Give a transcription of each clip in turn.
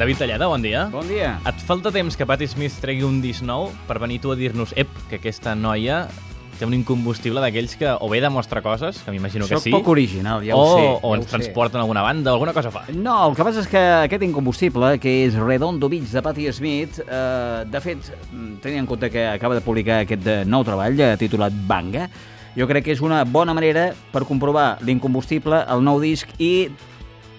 David Tallada, bon dia. Bon dia. Et falta temps que Patti Smith tregui un disc nou per venir tu a dir-nos, ep, que aquesta noia té un incombustible d'aquells que o bé demostra coses, que m'imagino que Soc sí, poc original, ja o, ho sé. o ja ens ho sé. transporten a alguna banda, alguna cosa fa. No, el que passa és que aquest incombustible, que és Redondo Beach de Patti Smith, eh, de fet, mm, tenint en compte que acaba de publicar aquest eh, nou treball eh, titulat Banga, jo crec que és una bona manera per comprovar l'incombustible, el nou disc i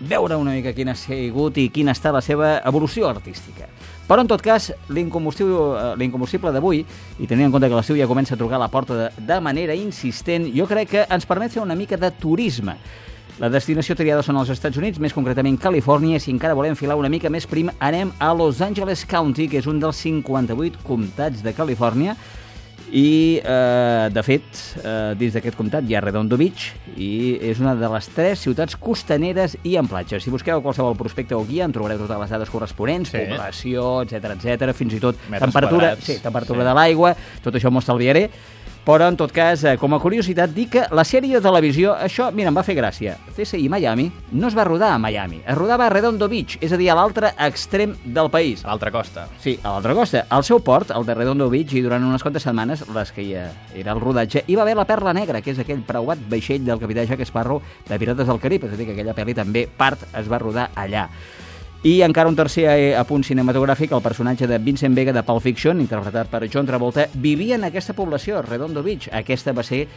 veure una mica quina ha sigut i quina està la seva evolució artística. Però, en tot cas, l'incombustible eh, d'avui, i tenint en compte que l'estiu ja comença a trucar a la porta de, de manera insistent, jo crec que ens permet fer una mica de turisme. La destinació triada són els Estats Units, més concretament Califòrnia. Si encara volem filar una mica més prim, anem a Los Angeles County, que és un dels 58 comtats de Califòrnia, i, eh, de fet, eh, dins d'aquest comtat hi ha Redondo Beach i és una de les tres ciutats costaneres i en platja. Si busqueu qualsevol prospecte o guia en trobareu totes les dades corresponents, Sí. població, etc etc, fins i tot Metres temperatura, quadrats. sí, temperatura Sí. de l'aigua, tot això m'ho estalviaré. Però, en tot cas, eh, com a curiositat, dic que la sèrie de televisió, això, mira, em va fer gràcia. CSI Miami no es va rodar a Miami, es rodava a Redondo Beach, és a dir, a l'altre extrem del país. A l'altra costa. Sí, a l'altra costa. Al seu port, el de Redondo Beach, i durant unes quantes setmanes, les que hi ha, era el rodatge, hi va haver la Perla Negra, que és aquell preuat vaixell del capità Jack Sparrow de Pirates del Carib, és a dir, que aquella pel·li també part es va rodar allà. I encara un tercer eh, apunt cinematogràfic, el personatge de Vincent Vega de Pulp Fiction, interpretat per John Travolta, vivia en aquesta població, Redondo Beach. Aquesta va ser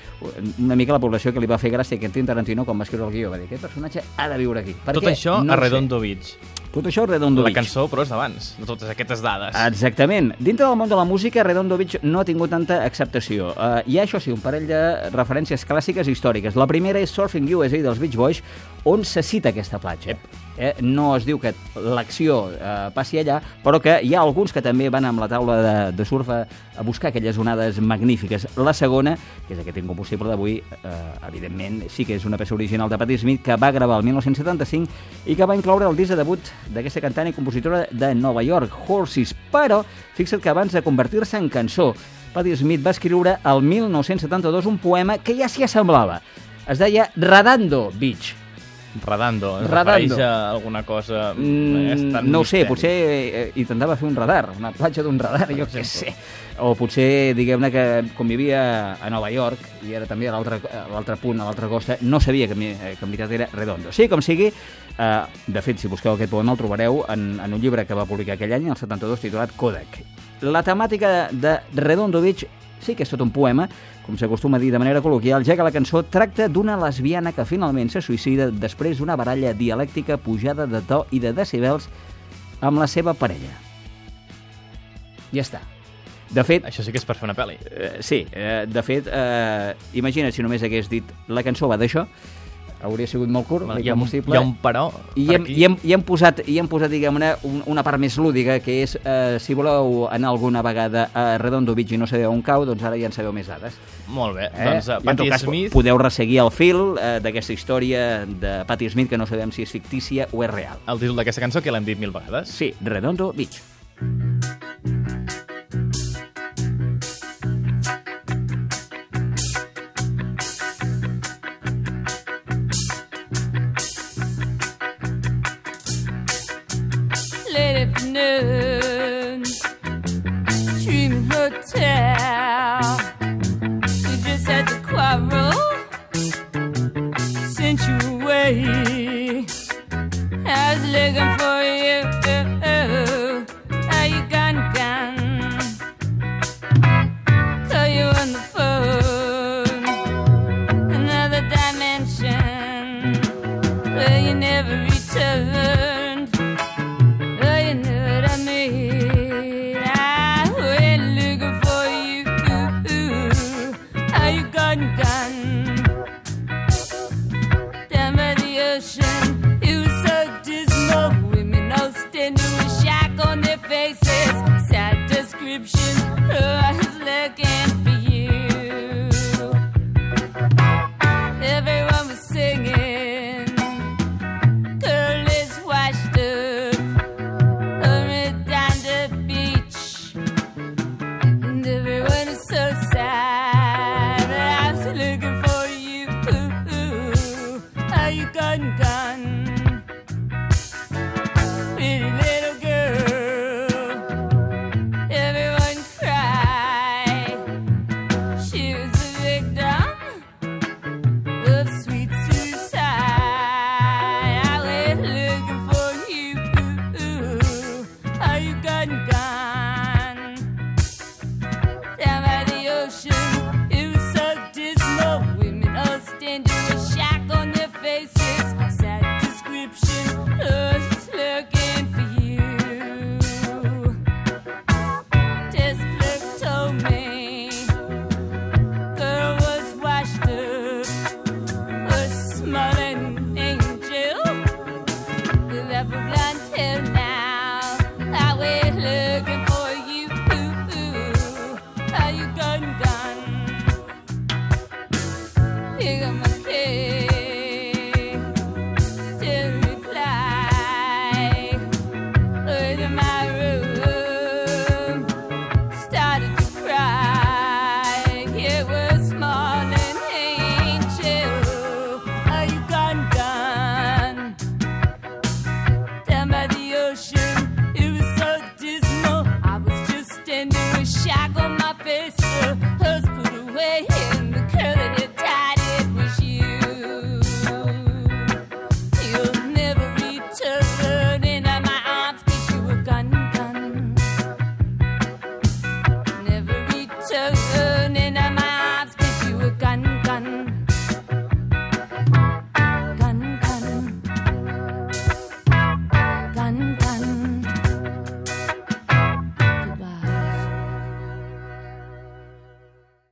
una mica la població que li va fer gràcia a Quentin Tarantino quan va escriure el guió. Va dir, aquest personatge ha de viure aquí. Per Tot què? això no a. Redondo Beach. Tot això Redondo La Beach. cançó, però, és d'abans, de totes aquestes dades. Exactament. Dintre del món de la música, Redondo Beach no ha tingut tanta acceptació. Uh, hi ha, això sí, un parell de referències clàssiques i històriques. La primera és Surfing USA dels Beach Boys, on se cita aquesta platja. Eh, no es diu que l'acció eh, passi allà, però que hi ha alguns que també van amb la taula de, de surf a, a buscar aquelles onades magnífiques. La segona, que és aquest incombustible d'avui, eh, evidentment, sí que és una peça original de Patti Smith que va gravar el 1975 i que va incloure el disc de debut d'aquesta cantant i compositora de Nova York, Horses. Però, fixa't que abans de convertir-se en cançó, Patti Smith va escriure el 1972 un poema que ja s'hi assemblava. Es deia Radando Beach. Radando. Es Radando. refereix a alguna cosa... és Mm, no ho sé, potser eh, intentava fer un radar, una platja d'un radar, jo què sé. O potser, diguem-ne que com vivia a Nova York i era també a l'altre punt, a l'altra costa, no sabia que, mi- eh, que en veritat era Redondo. Sí, com sigui, eh, de fet, si busqueu aquest poema el trobareu en, en un llibre que va publicar aquell any, el 72, titulat Kodak. La temàtica de Redondo Beach sí que és tot un poema, com s'acostuma a dir de manera col·loquial, ja que la cançó tracta d'una lesbiana que finalment se suïcida després d'una baralla dialèctica pujada de to i de decibels amb la seva parella. Ja està. De fet, Això sí que és per fer una pel·li. eh, sí, eh, de fet, eh, imagina't si només hagués dit la cançó va d'això, hauria sigut molt curt, Hi ha, l'incombustible. hi ha un però I hem, i, hem, i hem posat, i hem posat diguem-ne, un, una part més lúdica, que és, eh, si voleu anar alguna vegada a Redondo Beach i no sabeu on cau, doncs ara ja en sabeu més dades. Molt bé. Eh? Doncs uh, Patti cas, Smith... podeu resseguir el fil eh, d'aquesta història de Patti Smith, que no sabem si és fictícia o és real. El títol d'aquesta cançó que l'hem dit mil vegades. Sí, Redondo Beach. hep ocean.